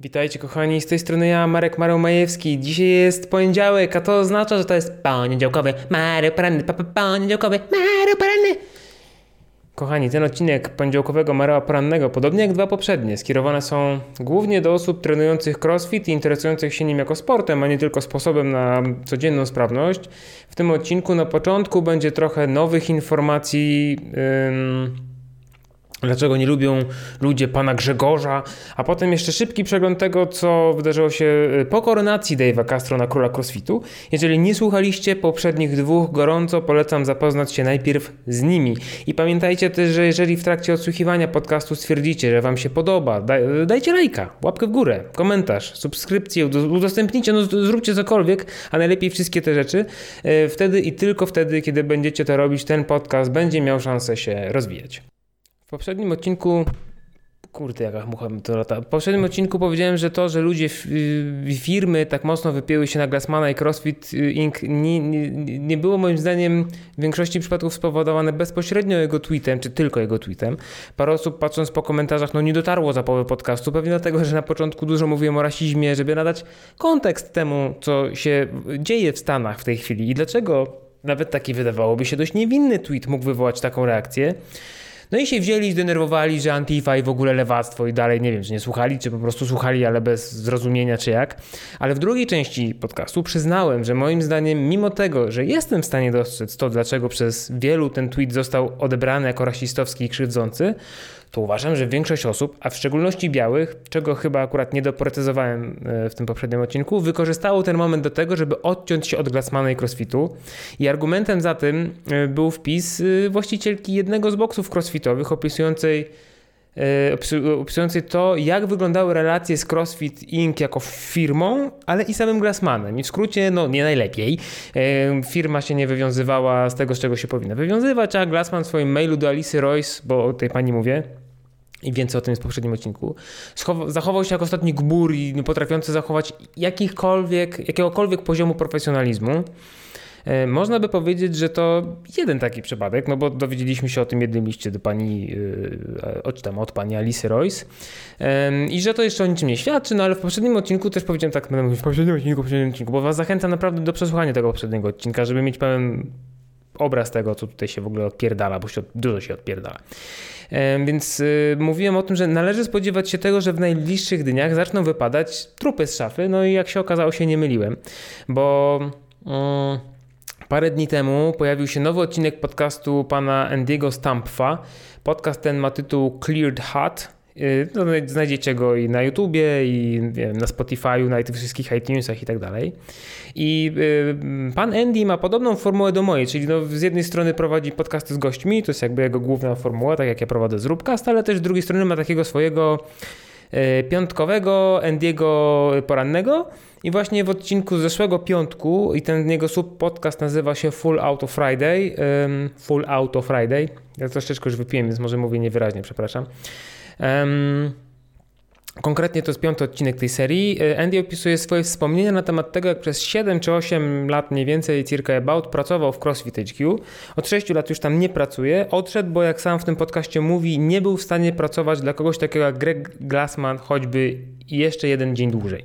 Witajcie kochani, z tej strony ja, Marek Mareł-Majewski. Dzisiaj jest poniedziałek, a to oznacza, że to jest poniedziałkowy Marek Poranny, pa, pa, poniedziałkowy Marek Poranny. Kochani, ten odcinek poniedziałkowego Mareła Porannego, podobnie jak dwa poprzednie, skierowane są głównie do osób trenujących crossfit i interesujących się nim jako sportem, a nie tylko sposobem na codzienną sprawność. W tym odcinku na początku będzie trochę nowych informacji... Ym Dlaczego nie lubią ludzie pana Grzegorza? A potem jeszcze szybki przegląd tego, co wydarzyło się y, po koronacji Dave'a Castro na króla crossfitu. Jeżeli nie słuchaliście poprzednich dwóch, gorąco polecam zapoznać się najpierw z nimi. I pamiętajcie też, że jeżeli w trakcie odsłuchiwania podcastu stwierdzicie, że wam się podoba, daj, dajcie lajka, łapkę w górę, komentarz, subskrypcję, udostępnijcie, no zróbcie cokolwiek, a najlepiej wszystkie te rzeczy. Y, wtedy i tylko wtedy, kiedy będziecie to robić, ten podcast będzie miał szansę się rozwijać. W poprzednim odcinku. Kurde, jaka mucha to lata. W poprzednim odcinku powiedziałem, że to, że ludzie, firmy tak mocno wypięły się na Glassmana i CrossFit Inc. Nie, nie, nie, było moim zdaniem w większości przypadków spowodowane bezpośrednio jego tweetem, czy tylko jego tweetem. Parę osób patrząc po komentarzach, no nie dotarło za połowę podcastu, pewnie dlatego, że na początku dużo mówiłem o rasizmie, żeby nadać kontekst temu, co się dzieje w Stanach w tej chwili i dlaczego nawet taki wydawałoby się dość niewinny tweet mógł wywołać taką reakcję. No i się wzięli, zdenerwowali, że Antifa i w ogóle lewactwo i dalej, nie wiem, czy nie słuchali, czy po prostu słuchali, ale bez zrozumienia, czy jak. Ale w drugiej części podcastu przyznałem, że moim zdaniem, mimo tego, że jestem w stanie dostrzec to, dlaczego przez wielu ten tweet został odebrany jako rasistowski i krzywdzący, to uważam, że większość osób, a w szczególności białych, czego chyba akurat nie doprecyzowałem e, w tym poprzednim odcinku, wykorzystało ten moment do tego, żeby odciąć się od Glassmana i crossfitu. I argumentem za tym e, był wpis e, właścicielki jednego z boksów crossfitowych opisującej opisującej to, jak wyglądały relacje z CrossFit Inc. jako firmą, ale i samym Glassmanem. I w skrócie, no nie najlepiej. Firma się nie wywiązywała z tego, z czego się powinna wywiązywać, a Glassman w swoim mailu do Alicy Royce, bo o tej pani mówię, i więcej o tym jest w poprzednim odcinku, zachował się jak ostatni gbur i potrafiący zachować jakichkolwiek, jakiegokolwiek poziomu profesjonalizmu. E, można by powiedzieć, że to jeden taki przypadek, no bo dowiedzieliśmy się o tym jednym liście do pani, e, od, tam, od pani Alice Royce i że to jeszcze o niczym nie świadczy, no ale w poprzednim odcinku też powiedziałem tak, będę mówić w poprzednim odcinku, w poprzednim odcinku, bo was zachęcam naprawdę do przesłuchania tego poprzedniego odcinka, żeby mieć pełen obraz tego, co tutaj się w ogóle odpierdala, bo się, dużo się odpierdala. Więc y, mówiłem o tym, że należy spodziewać się tego, że w najbliższych dniach zaczną wypadać trupy z szafy. No i jak się okazało, się nie myliłem, bo. Mm, Parę dni temu pojawił się nowy odcinek podcastu pana Andiego Stampfa. Podcast ten ma tytuł Cleared Hut. Y, znajdziecie go i na YouTubie, i wiem, na Spotify'u, na tych wszystkich iTunesach i tak dalej. I y, pan Andy ma podobną formułę do mojej, czyli no, z jednej strony prowadzi podcasty z gośćmi, to jest jakby jego główna formuła, tak jak ja prowadzę Zróbcast, ale też z drugiej strony ma takiego swojego y, piątkowego Andiego porannego. I właśnie w odcinku z zeszłego piątku, i ten jego sub podcast nazywa się Full Auto Friday. Full Auto Friday. Ja troszeczkę już wypiłem, więc może mówię niewyraźnie, przepraszam. Konkretnie to jest piąty odcinek tej serii. E, Andy opisuje swoje wspomnienia na temat tego, jak przez 7 czy 8 lat mniej więcej, circa about, pracował w CrossFit HQ. Od 6 lat już tam nie pracuje. Odszedł, bo jak sam w tym podcaście mówi, nie był w stanie pracować dla kogoś takiego jak Greg Glassman choćby jeszcze jeden dzień dłużej.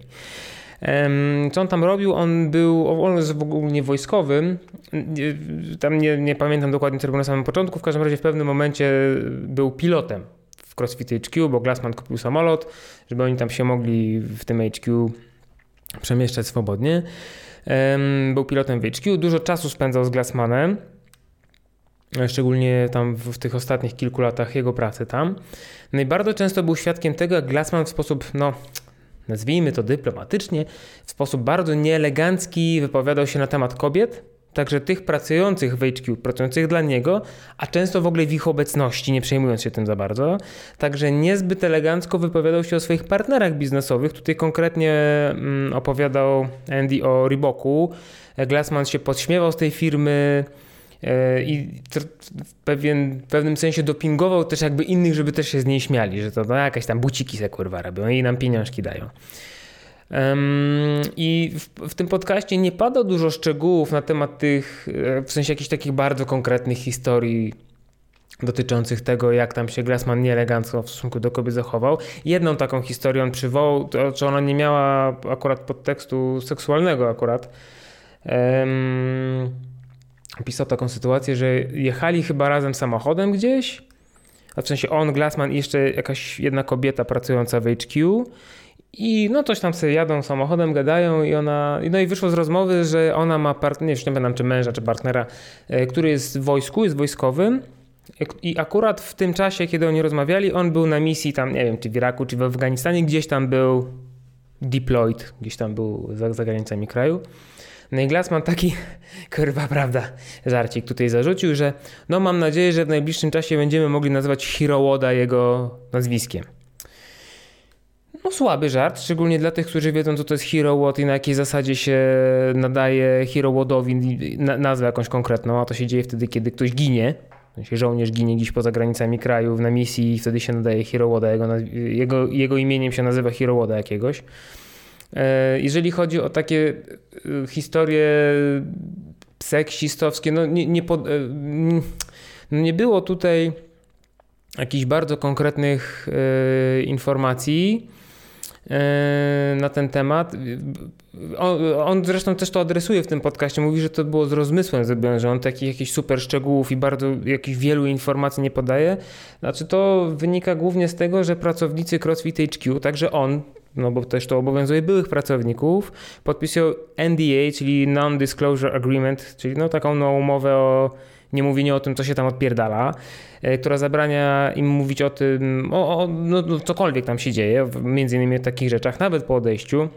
Co on tam robił? On był, on jest w ogóle wojskowym. Tam nie, nie pamiętam dokładnie, co robił na samym początku. W każdym razie w pewnym momencie był pilotem w CrossFit HQ, bo Glassman kupił samolot, żeby oni tam się mogli w tym HQ przemieszczać swobodnie. Był pilotem w HQ, dużo czasu spędzał z Glassmanem, szczególnie tam w, tych ostatnich kilku latach jego pracy tam. No i bardzo często był świadkiem tego, jak Glassman w sposób, no, nazwijmy to dyplomatycznie, w sposób bardzo nieelegancki wypowiadał się na temat kobiet, także tych pracujących w HQ, pracujących dla niego, a często w ogóle w ich obecności, nie przejmując się tym za bardzo. Także niezbyt elegancko wypowiadał się o swoich partnerach biznesowych. Tutaj konkretnie mm, opowiadał Andy o Reeboku. Glassman się podśmiewał z tej firmy i w, pewien, w pewnym sensie dopingował też jakby innych, żeby też się z niej śmiali, że to no, jakaś tam buciki se kurwa robią i nam pieniążki dają. I w, w, tym podcaście nie pada dużo szczegółów na temat tych, e, w sensie jakichś takich bardzo konkretnych historii dotyczących tego, jak tam się Glassman nieelegancko w stosunku do kobiet zachował. Jedną taką historię on przywołał, to, że ona nie miała akurat podtekstu seksualnego akurat. Um, opisał taką sytuację, że jechali chyba razem samochodem gdzieś, a w sensie on, Glassman i jeszcze jakaś jedna kobieta pracująca w HQ i no coś tam sobie jadą samochodem, gadają i ona, no i wyszło z rozmowy, że ona ma partnera, nie pamiętam czy męża, czy partnera, e, który jest w wojsku, jest wojskowym i akurat w tym czasie, kiedy oni rozmawiali, on był na misji tam, nie wiem, czy w Iraku, czy w Afganistanie, gdzieś tam był deployed, gdzieś tam był za, za granicami kraju. No i Glassman taki, kurwa prawda, żarcik tutaj zarzucił, że no mam nadzieję, że w najbliższym czasie będziemy mogli nazywać Hirowoda jego nazwiskiem. No słaby żart, szczególnie dla tych, którzy wiedzą, co to jest Hero i na jakiej zasadzie się nadaje Hero nazwę jakąś konkretną, a to się dzieje wtedy, kiedy ktoś ginie. Jeśli żołnierz ginie gdzieś poza granicami kraju na misji i wtedy się nadaje Hero jego, jego, jego imieniem się nazywa Hero jakiegoś. E, jeżeli chodzi o takie e, historie seksistowskie, no nie, nie, pod, e, nie było tutaj jakichś bardzo konkretnych informacji na ten temat. On, on, zresztą też to adresuje w tym podcaście. Mówi, że to było z rozmysłem zrobione, że on takich jakichś super szczegółów i bardzo jakichś wielu informacji nie podaje. Znaczy to wynika głównie z tego, że pracownicy CrossFit HQ, także on, no bo też to obowiązuje byłych pracowników, podpisują NDA, czyli Non-Disclosure Agreement, czyli no taką no, umowę o niemówieniu o tym, co się tam odpierdala, e, która zabrania im mówić o tym, o, o no, no, cokolwiek tam się dzieje, między innymi o takich rzeczach, nawet po odejściu.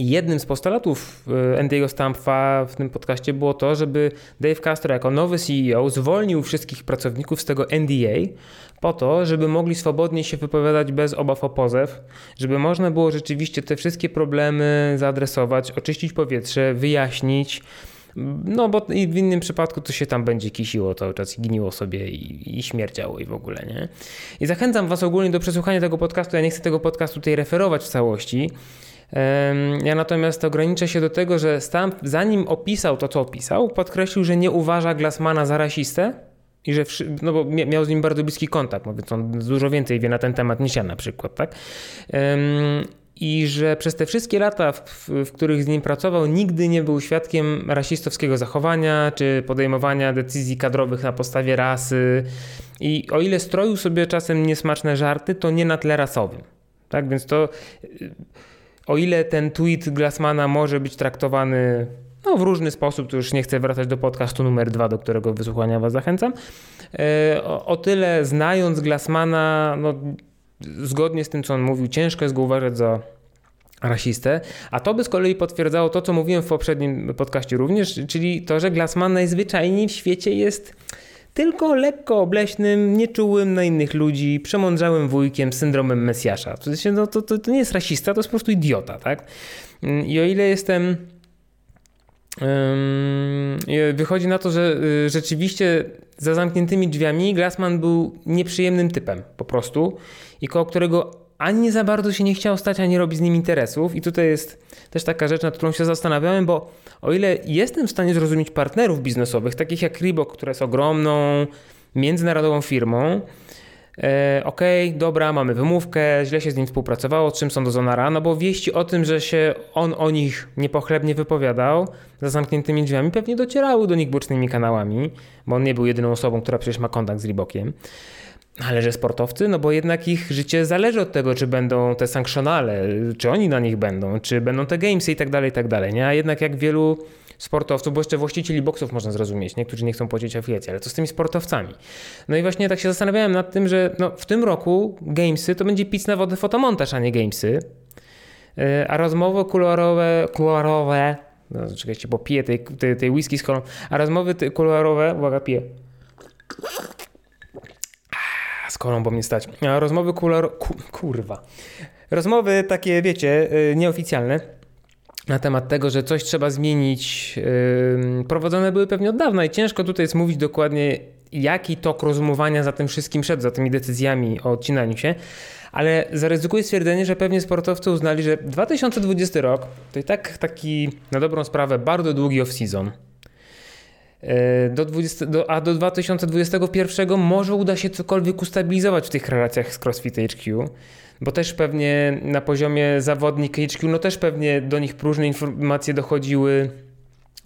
I jednym z postulatów e, Andy'ego Stampfa w tym podcaście było to, żeby Dave Castro jako nowy CEO zwolnił wszystkich pracowników z tego NDA po to, żeby mogli swobodnie się wypowiadać bez obaw o pozew, żeby można było rzeczywiście te wszystkie problemy zaadresować, oczyścić powietrze, wyjaśnić. No bo w innym przypadku to się tam będzie kisiło cały czas gniło sobie i, i śmierdziało i w ogóle, nie? I zachęcam was ogólnie do przesłuchania tego podcastu. Ja nie chcę tego podcastu tutaj referować w całości, ja natomiast ograniczę się do tego, że Stamp, zanim opisał to, co opisał, podkreślił, że nie uważa Glassmana za rasistę i że, no bo miał z nim bardzo bliski kontakt, mówiąc, on dużo więcej wie na ten temat niż ja na przykład, tak? I że przez te wszystkie lata, w, w, których z nim pracował, nigdy nie był świadkiem rasistowskiego zachowania czy podejmowania decyzji kadrowych na podstawie rasy. I o ile stroił sobie czasem niesmaczne żarty, to nie na tle rasowym. Tak więc to o ile ten tweet Glassmana może być traktowany no, w różny sposób, to już nie chcę wracać do podcastu numer dwa, do którego wysłuchania Was zachęcam, e, o, o tyle znając Glassmana, no, zgodnie z tym, co on mówił, ciężko jest go uważać za rasistę, a to by z kolei potwierdzało to, co mówiłem w poprzednim podcaście również, czyli to, że Glassman najzwyczajniej w świecie jest tylko lekko obleśnym, nieczułym na innych ludzi, przemądrzałym wujkiem z syndromem Mesjasza. W sensie, no, to, to, to nie jest rasista, to jest po prostu idiota, tak? I o ile jestem... wychodzi na to, że y, rzeczywiście za zamkniętymi drzwiami Glassman był nieprzyjemnym typem po prostu i koło którego ani za bardzo się nie chciał stać, ani robić z nim interesów. I tutaj jest też taka rzecz, nad którą się zastanawiałem, bo o ile jestem w stanie zrozumieć partnerów biznesowych, takich jak Reebok, która jest ogromną, międzynarodową firmą, e, okej, okay, dobra, mamy wymówkę, źle się z nim współpracowało, czym są do Zonara, no bo wieści o tym, że się on o nich niepochlebnie wypowiadał za zamkniętymi drzwiami, pewnie docierały do nich bocznymi kanałami, bo on nie był jedyną osobą, która przecież ma kontakt z Reebokiem. Ale że sportowcy, no bo jednak ich życie zależy od tego, czy będą te sankcjonale, czy oni na nich będą, czy będą te gamesy i tak dalej, i tak dalej, nie? A jednak jak wielu sportowców, bo jeszcze właścicieli boksów można zrozumieć, niektórzy nie chcą płacić afiliacji, ale co z tymi sportowcami? No i właśnie tak się zastanawiałem nad tym, że no, w tym roku gamesy to będzie pic na wodę fotomontaż, a nie gamesy, e, a rozmowy kuluarowe, kuluarowe no, czekajcie, bo piję tej, tej, tej whisky z kolą, a rozmowy kuluarowe, uwaga, piję, z kolą, bo mnie stać. A rozmowy kularo... Ku, kurwa. Rozmowy takie, wiecie, y, nieoficjalne na temat tego, że coś trzeba zmienić, prowadzone były pewnie od dawna i ciężko tutaj jest mówić dokładnie, jaki tok rozumowania za tym wszystkim szedł, za tymi decyzjami o odcinaniu się, ale zaryzykuję stwierdzenie, że pewnie sportowcy uznali, że 2020 rok to i tak taki na dobrą sprawę bardzo długi off-season. E, do 20, do, a do 2021 może uda się cokolwiek ustabilizować w tych relacjach z CrossFit HQ, bo też pewnie na poziomie zawodnik HQ, no też pewnie do nich różne informacje dochodziły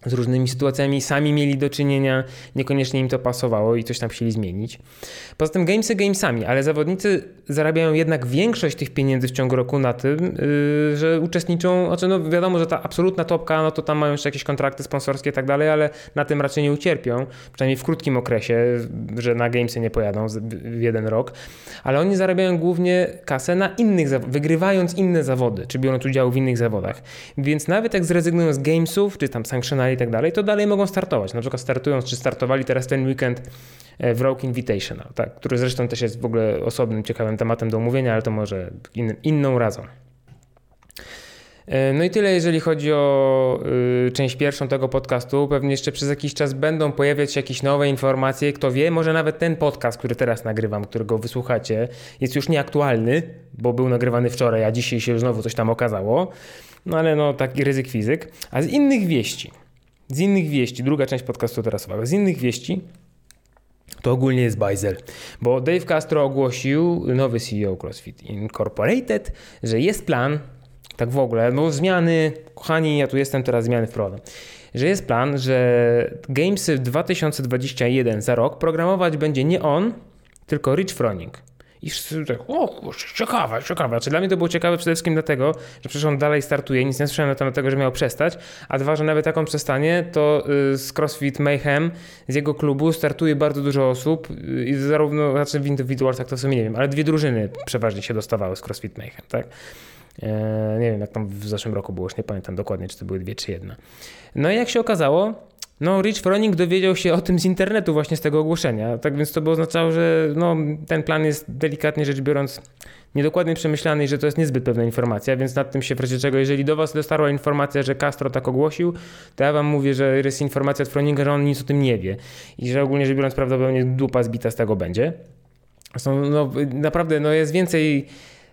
z różnymi sytuacjami sami mieli do czynienia, niekoniecznie im to pasowało i coś tam chcieli zmienić. Poza tym gamesy gamesami, ale zawodnicy zarabiają jednak większość tych pieniędzy w ciągu roku na tym, yy, że uczestniczą, znaczy no wiadomo, że ta absolutna topka, no to tam mają jeszcze jakieś kontrakty sponsorskie i tak dalej, ale na tym raczej nie ucierpią, przynajmniej w krótkim okresie, że na gamesy nie pojadą w jeden rok, ale oni zarabiają głównie kasę na innych, wygrywając inne zawody, czy biorąc udział w innych zawodach. Więc nawet jak zrezygnują z gamesów, czy tam i tak dalej, to dalej mogą startować. Na przykład startują, czy startowali teraz ten weekend e, w Rogue Invitational, tak, który zresztą też jest w ogóle osobnym, ciekawym tematem do omówienia, ale to może in, inną razą. E, no i tyle, jeżeli chodzi o y, część pierwszą tego podcastu. Pewnie jeszcze przez jakiś czas będą pojawiać się jakieś nowe informacje. Kto wie, może nawet ten podcast, który teraz nagrywam, którego wysłuchacie, jest już nieaktualny, bo był nagrywany wczoraj, a dzisiaj się znowu coś tam okazało. No ale no taki ryzyk fizyk. A z innych wieści. Z innych wieści, druga część podcastu teraz uwaga, z innych wieści to ogólnie jest bajzel, bo Dave Castro ogłosił, nowy CEO CrossFit Incorporated, że jest plan, tak w ogóle, no zmiany, kochani, ja tu jestem, teraz zmiany wprowadzam, że jest plan, że Gamesy 2021 za rok programować będzie nie on, tylko Rich Froning. I wszyscy tak, o kurczę, ciekawe, ciekawe. Znaczy, dla mnie to było ciekawe przede wszystkim dlatego, że przecież on dalej startuje, nic nie słyszałem na temat tego, że miał przestać, a dwa, że nawet on przestanie, to y, z CrossFit Mayhem, z jego klubu startuje bardzo dużo osób y, i zarówno, znaczy w Individualsach to w sumie nie wiem, ale dwie drużyny przeważnie się dostawały z CrossFit Mayhem, tak? E, nie wiem, jak tam w zeszłym roku było, już nie pamiętam dokładnie, czy to były dwie, czy jedna. No i jak się okazało, no, Rich Froning dowiedział się o tym z internetu, właśnie z tego ogłoszenia. Tak więc to by oznaczało, że no, ten plan jest delikatnie rzecz biorąc niedokładnie przemyślany i że to jest niezbyt pewna informacja, więc nad tym się w razie czego, jeżeli do Was dotarła informacja, że Castro tak ogłosił, to ja Wam mówię, że jest informacja od Froninga, że on nic o tym nie wie i że ogólnie rzecz biorąc prawdopodobnie dupa zbita z tego będzie. Są, no, naprawdę no, jest więcej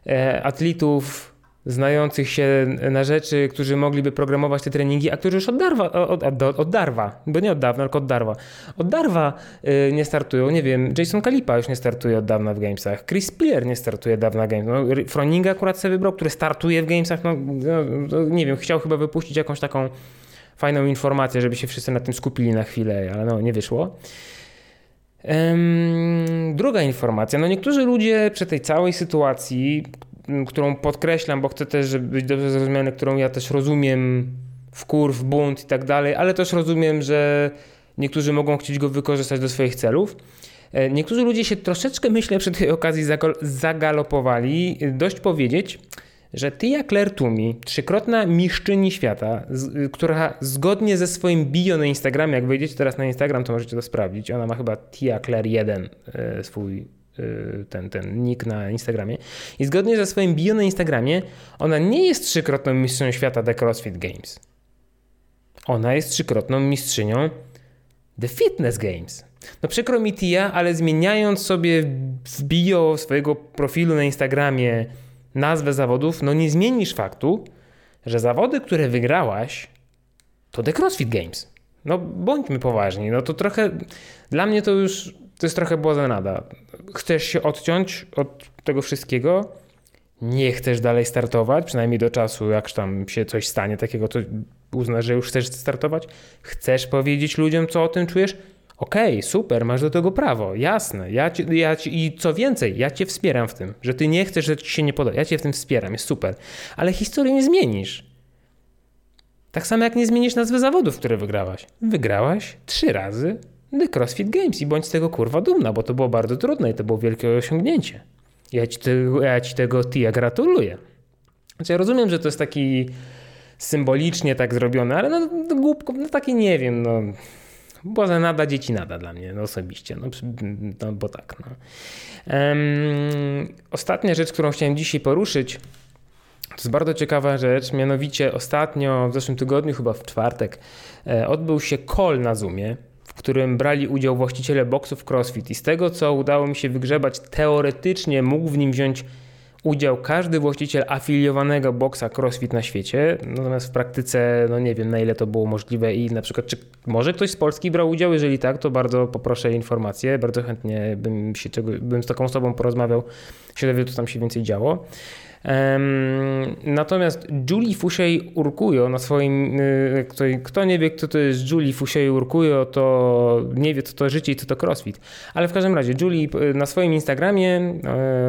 e, atletów znających się na rzeczy, którzy mogliby programować te treningi, a którzy już od Darwa, od, od, od Darwa bo nie od dawna, tylko od Darwa, od Darwa yy, nie startują, nie wiem, Jason Kalipa już nie startuje od dawna w Gamesach, Chris Spiller nie startuje dawna w Gamesach, no, Froning akurat sobie wybrał, który startuje w Gamesach, no, no, no, nie wiem, chciał chyba wypuścić jakąś taką fajną informację, żeby się wszyscy na tym skupili na chwilę, ale no, nie wyszło. druga informacja, no niektórzy ludzie przy tej całej sytuacji, którą podkreślam, bo chcę też żeby być dobrze zrozumiany, którą ja też rozumiem w kurw, bunt i tak dalej, ale też rozumiem, że niektórzy mogą chcieć go wykorzystać do swoich celów. E, niektórzy ludzie się troszeczkę, myślę, przy tej okazji zagalopowali. Dość powiedzieć, że Tia Claire Tumi, trzykrotna mistrzyni świata, która zgodnie ze swoim bio na Instagramie, jak wejdziecie teraz na Instagram, to możecie to sprawdzić, ona ma chyba Tia Claire 1 e, swój ten, ten nick na Instagramie. I zgodnie ze swoim bio na Instagramie, ona nie jest trzykrotną mistrzynią świata The CrossFit Games. Ona jest trzykrotną mistrzynią The Fitness Games. No przykro mi Tia, ale zmieniając sobie w bio swojego profilu na Instagramie nazwę zawodów, no nie zmienisz faktu, że zawody, które wygrałaś, to The CrossFit Games. No bądźmy poważni, no to trochę dla mnie to już to jest trochę błazenada. Chcesz się odciąć od tego wszystkiego, nie chcesz dalej startować, przynajmniej do czasu, jak tam się coś stanie takiego, to uznasz, że już chcesz startować, chcesz powiedzieć ludziom, co o tym czujesz, okej, okay, super, masz do tego prawo, jasne, ja, ci, ja ci, i co więcej, ja cię wspieram w tym, że ty nie chcesz, że ci się nie podoba, ja cię w tym wspieram, jest super, ale historii nie zmienisz. Tak samo jak nie zmienisz nazwy zawodów, które wygrałaś. Wygrałaś trzy razy, The CrossFit Games i bądź z tego kurwa dumna, bo to było bardzo trudne i to było wielkie osiągnięcie. Ja ci tego, ja ci tego Tia gratuluję. Znaczy ja rozumiem, że to jest taki symbolicznie tak zrobione, ale no, no głupko, no taki nie wiem, no Boże, nada dzieci nada dla mnie no, osobiście, no, no bo tak. No. Um, ostatnia rzecz, którą chciałem dzisiaj poruszyć, to jest bardzo ciekawa rzecz, mianowicie ostatnio, w zeszłym tygodniu, chyba w czwartek, e, odbył się call na Zoomie w którym brali udział właściciele boksów CrossFit i z tego co udało mi się wygrzebać, teoretycznie mógł w nim wziąć udział każdy właściciel afiliowanego boksa CrossFit na świecie. Natomiast w praktyce, no nie wiem na ile to było możliwe i na przykład, czy może ktoś z Polski brał udział? Jeżeli tak, to bardzo poproszę informacje. Bardzo chętnie bym, się bym z taką osobą porozmawiał, się dowiedział, co tam się więcej działo. Natomiast Julie Fouché Urkujo na swoim, y, kto, nie wie, kto to jest Julie Fouché Urkujo, to nie wie, co to życie i co to crossfit. Ale w każdym razie Julie y, na swoim Instagramie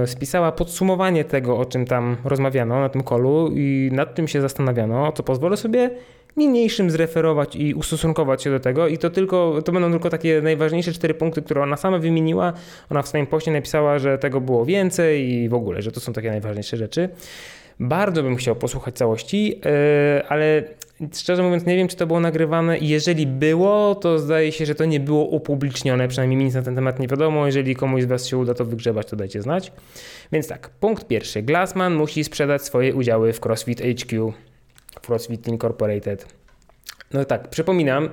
y, spisała podsumowanie tego, o czym tam rozmawiano na tym kolu i nad tym się zastanawiano, co pozwolę sobie niniejszym zreferować i ustosunkować się do tego i to tylko, to będą tylko takie najważniejsze cztery punkty, które ona sama wymieniła. Ona w swoim poście napisała, że tego było więcej i w ogóle, że to są takie najważniejsze rzeczy. Bardzo bym chciał posłuchać całości, e, ale szczerze mówiąc nie wiem, czy to było nagrywane jeżeli było, to zdaje się, że to nie było upublicznione, przynajmniej nic na ten temat nie wiadomo. Jeżeli komuś z Was się uda to wygrzebać, to dajcie znać. Więc tak, punkt pierwszy. Glassman musi sprzedać swoje udziały w CrossFit HQ CrossFit Incorporated. No tak, przypominam,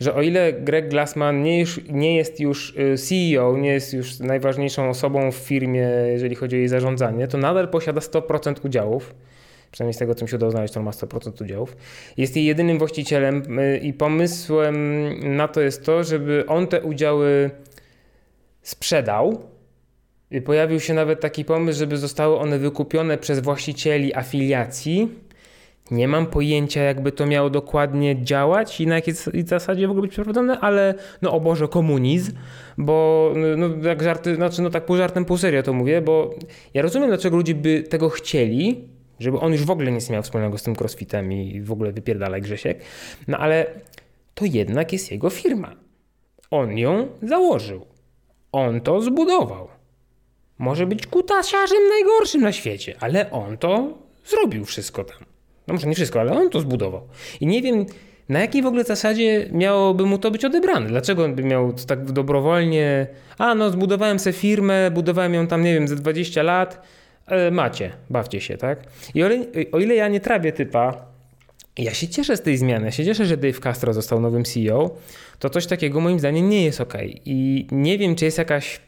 że o ile Greg Glassman nie, już, nie jest już y, CEO, nie jest już najważniejszą osobą w firmie, jeżeli chodzi o jej zarządzanie, to nadal posiada 100% udziałów. Przynajmniej z tego, co mi się udało znaleźć, to ma 100% udziałów. Jest jej jedynym właścicielem y, i pomysłem na to jest to, żeby on te udziały sprzedał. Pojawił się nawet taki pomysł, żeby zostały one wykupione przez właścicieli afiliacji nie mam pojęcia, jakby to miało dokładnie działać i na jakiej zasadzie w ogóle być przeprowadzone, ale no o Boże, komunizm, bo no, jak żarty, znaczy no tak pół żartem, pół serio to mówię, bo ja rozumiem, dlaczego ludzie by tego chcieli, żeby on już w ogóle nic nie miał wspólnego z tym crossfitem i w ogóle wypierdalaj Grzesiek, no ale to jednak jest jego firma. On ją założył. On to zbudował. Może być kutasiarzem najgorszym na świecie, ale on to zrobił wszystko tam. No może nie wszystko, ale on to zbudował. I nie wiem, na jakiej w ogóle zasadzie miałoby mu to być odebrane? Dlaczego on by miał tak dobrowolnie? A no, zbudowałem sobie firmę, budowałem ją tam, nie wiem, ze 20 lat. E, macie, bawcie się, tak? I o o ile ja nie trawię typa, ja się cieszę z tej zmiany. Ja się cieszę, że Dave Castro został nowym CEO. To coś takiego moim zdaniem nie jest ok. I nie wiem, czy jest jakaś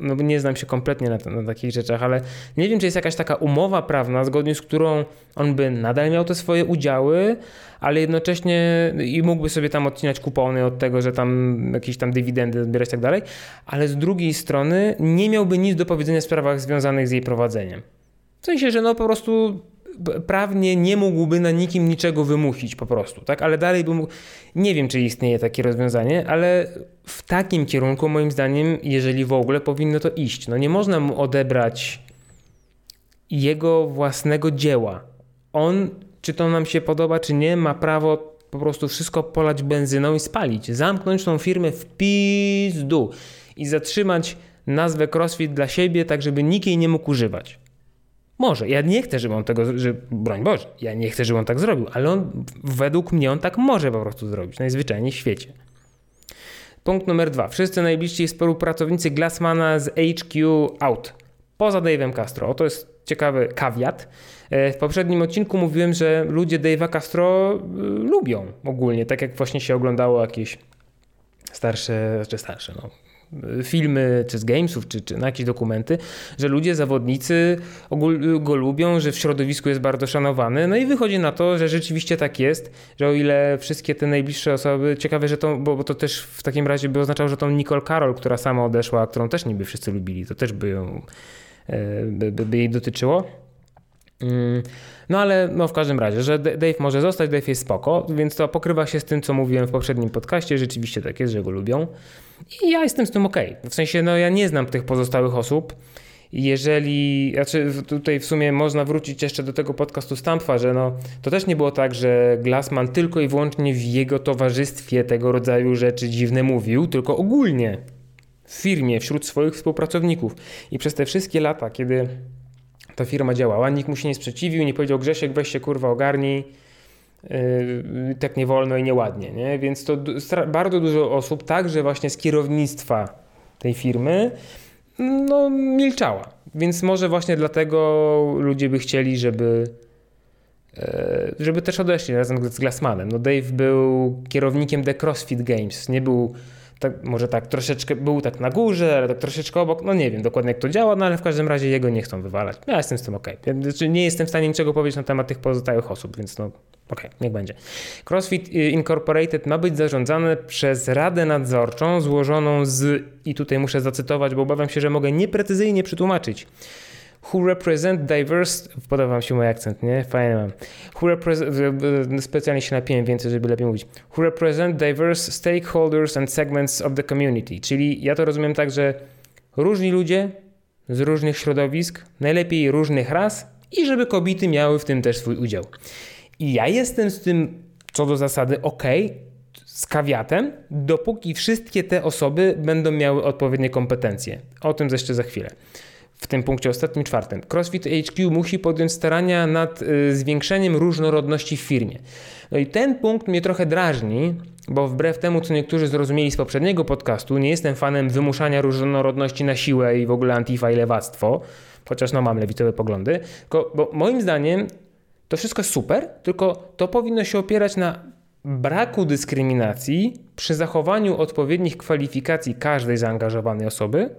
no nie znam się kompletnie na, na, takich rzeczach, ale nie wiem, czy jest jakaś taka umowa prawna, zgodnie z którą on by nadal miał te swoje udziały, ale jednocześnie i mógłby sobie tam odcinać kupony od tego, że tam jakieś tam dywidendy zbierać i tak dalej, ale z drugiej strony nie miałby nic do powiedzenia w sprawach związanych z jej prowadzeniem. W sensie, że no po prostu prawnie nie mógłby na nikim niczego wymusić po prostu, tak? Ale dalej by mógł... Nie wiem, czy istnieje takie rozwiązanie, ale w takim kierunku moim zdaniem, jeżeli w ogóle, powinno to iść. No nie można mu odebrać jego własnego dzieła. On, czy to nam się podoba, czy nie, ma prawo po prostu wszystko polać benzyną i spalić. Zamknąć tą firmę w pizdu i zatrzymać nazwę CrossFit dla siebie, tak żeby nikt jej nie mógł używać. Może. Ja nie chcę, żeby on tego, że, broń Boże, ja nie chcę, żeby on tak zrobił, ale on, według mnie on tak może po prostu zrobić, najzwyczajniej w świecie. Punkt numer dwa. Wszyscy najbliżsi współpracownicy Glassmana z HQ out. Poza Dave'em Castro. To jest ciekawy kawiat. E, w poprzednim odcinku mówiłem, że ludzie Dave'a Castro e, lubią ogólnie, tak jak właśnie się oglądało jakieś starsze, czy starsze, no, filmy, czy z gamesów, czy, czy na jakieś dokumenty, że ludzie, zawodnicy go lubią, że w środowisku jest bardzo szanowany. No i wychodzi na to, że rzeczywiście tak jest, że o ile wszystkie te najbliższe osoby, ciekawe, że to, bo, bo to też w takim razie by oznaczało, że tą Nicole Carol, która sama odeszła, którą też niby wszyscy lubili, to też by ją, e, by, by jej dotyczyło. Mm, no ale no w każdym razie, że Dave może zostać, Dave jest spoko, więc to pokrywa się z tym, co mówiłem w poprzednim podcaście. Rzeczywiście tak jest, że go lubią. I ja jestem z tym ok. W sensie, no ja nie znam tych pozostałych osób. Jeżeli, znaczy tutaj w sumie można wrócić jeszcze do tego podcastu Stampfa, że no, to też nie było tak, że Glassman tylko i wyłącznie w jego towarzystwie tego rodzaju rzeczy dziwne mówił, tylko ogólnie w firmie, wśród swoich współpracowników. I przez te wszystkie lata, kiedy ta firma działała, nikt mu się nie sprzeciwił, nie powiedział Grzesiek, weź się kurwa ogarnij, yy, tak nie wolno i nieładnie, nie? Więc to bardzo dużo osób, także właśnie z kierownictwa tej firmy, no milczała. Więc może właśnie dlatego ludzie by chcieli, żeby yy, żeby też odeszli razem z Glassmanem. No Dave był kierownikiem The CrossFit Games, nie był tak, może tak troszeczkę był tak na górze, ale tak troszeczkę obok, no nie wiem dokładnie jak to działa, no ale w każdym razie jego nie chcą wywalać. Ja jestem z tym ok. Znaczy, nie jestem w stanie niczego powiedzieć na temat tych pozostałych osób, więc no ok, niech będzie. CrossFit Incorporated ma być zarządzane przez Radę Nadzorczą złożoną z, i tutaj muszę zacytować, bo obawiam się, że mogę nieprecyzyjnie przetłumaczyć, who represent diverse, podoba wam się mój akcent, nie? Fajny mam. Who represent, specjalnie się napiłem więcej, żeby lepiej mówić. Who represent diverse stakeholders and segments of the community. Czyli ja to rozumiem tak, że różni ludzie z różnych środowisk, najlepiej różnych ras i żeby kobiety miały w tym też swój udział. I ja jestem z tym co do zasady ok, z kawiatem, dopóki wszystkie te osoby będą miały odpowiednie kompetencje. O tym jeszcze za chwilę w tym punkcie ostatnim, czwartym. CrossFit HQ musi podjąć starania nad y, zwiększeniem różnorodności w firmie. No i ten punkt mnie trochę drażni, bo wbrew temu, co niektórzy zrozumieli z poprzedniego podcastu, nie jestem fanem wymuszania różnorodności na siłę i w ogóle antifa i lewactwo, chociaż no mam lewicowe poglądy, tylko, bo moim zdaniem to wszystko super, tylko to powinno się opierać na braku dyskryminacji przy zachowaniu odpowiednich kwalifikacji każdej zaangażowanej osoby,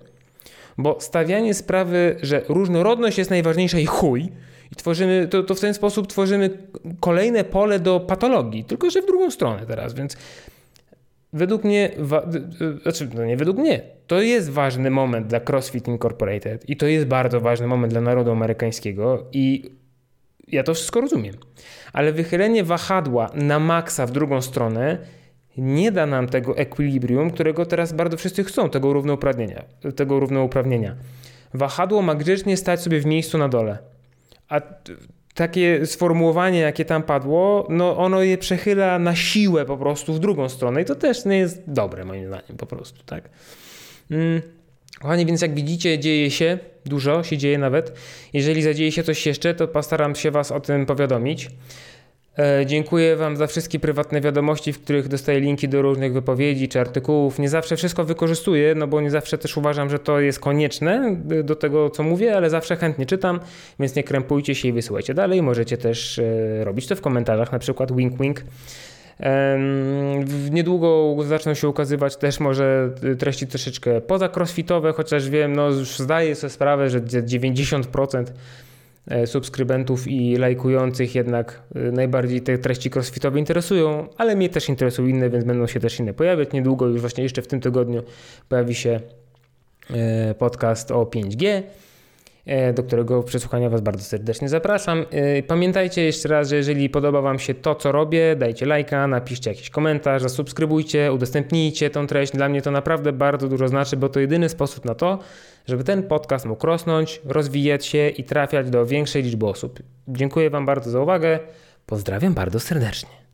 bo stawianie sprawy, że różnorodność jest najważniejsza i chuj, i tworzymy, to, to w ten sposób tworzymy kolejne pole do patologii, tylko że w drugą stronę teraz, więc według mnie, wa, znaczy no nie według mnie, to jest ważny moment dla CrossFit Incorporated i to jest bardzo ważny moment dla narodu amerykańskiego i ja to wszystko rozumiem. Ale wychylenie wahadła na maksa w drugą stronę nie da nam tego ekwilibrium, którego teraz bardzo wszyscy chcą, tego równouprawnienia. Tego równouprawnienia. Wahadło ma grzecznie stać sobie w miejscu na dole. A takie sformułowanie, jakie tam padło, no ono je przechyla na siłę po prostu w drugą stronę i to też nie jest dobre moim zdaniem po prostu, tak. Mm. Kochani, więc jak widzicie, dzieje się dużo, się dzieje nawet. Jeżeli zadzieje się coś jeszcze, to postaram się Was o tym powiadomić. E, dziękuję Wam za wszystkie prywatne wiadomości, w których dostaję linki do różnych wypowiedzi czy artykułów. Nie zawsze wszystko wykorzystuję, no bo nie zawsze też uważam, że to jest konieczne do tego, co mówię, ale zawsze chętnie czytam, więc nie krępujcie się i wysyłajcie dalej. Możecie też e, robić to w komentarzach, na przykład wink wink. Niedługo zaczną się ukazywać też może treści troszeczkę poza crossfitowe, chociaż wiem, no zdaję sobie sprawę, że 90% E, subskrybentów i lajkujących jednak e, najbardziej te treści crossfitowe interesują, ale mnie też interesują inne, więc będą się też inne pojawiać. Niedługo, już właśnie jeszcze w tym tygodniu pojawi się e, podcast o 5G, do którego przesłuchania Was bardzo serdecznie zapraszam. Pamiętajcie jeszcze raz, że jeżeli podoba Wam się to, co robię, dajcie lajka, napiszcie jakiś komentarz, zasubskrybujcie, udostępnijcie tą treść. Dla mnie to naprawdę bardzo dużo znaczy, bo to jedyny sposób na to, żeby ten podcast mógł rosnąć, rozwijać się i trafiać do większej liczby osób. Dziękuję Wam bardzo za uwagę. Pozdrawiam bardzo serdecznie.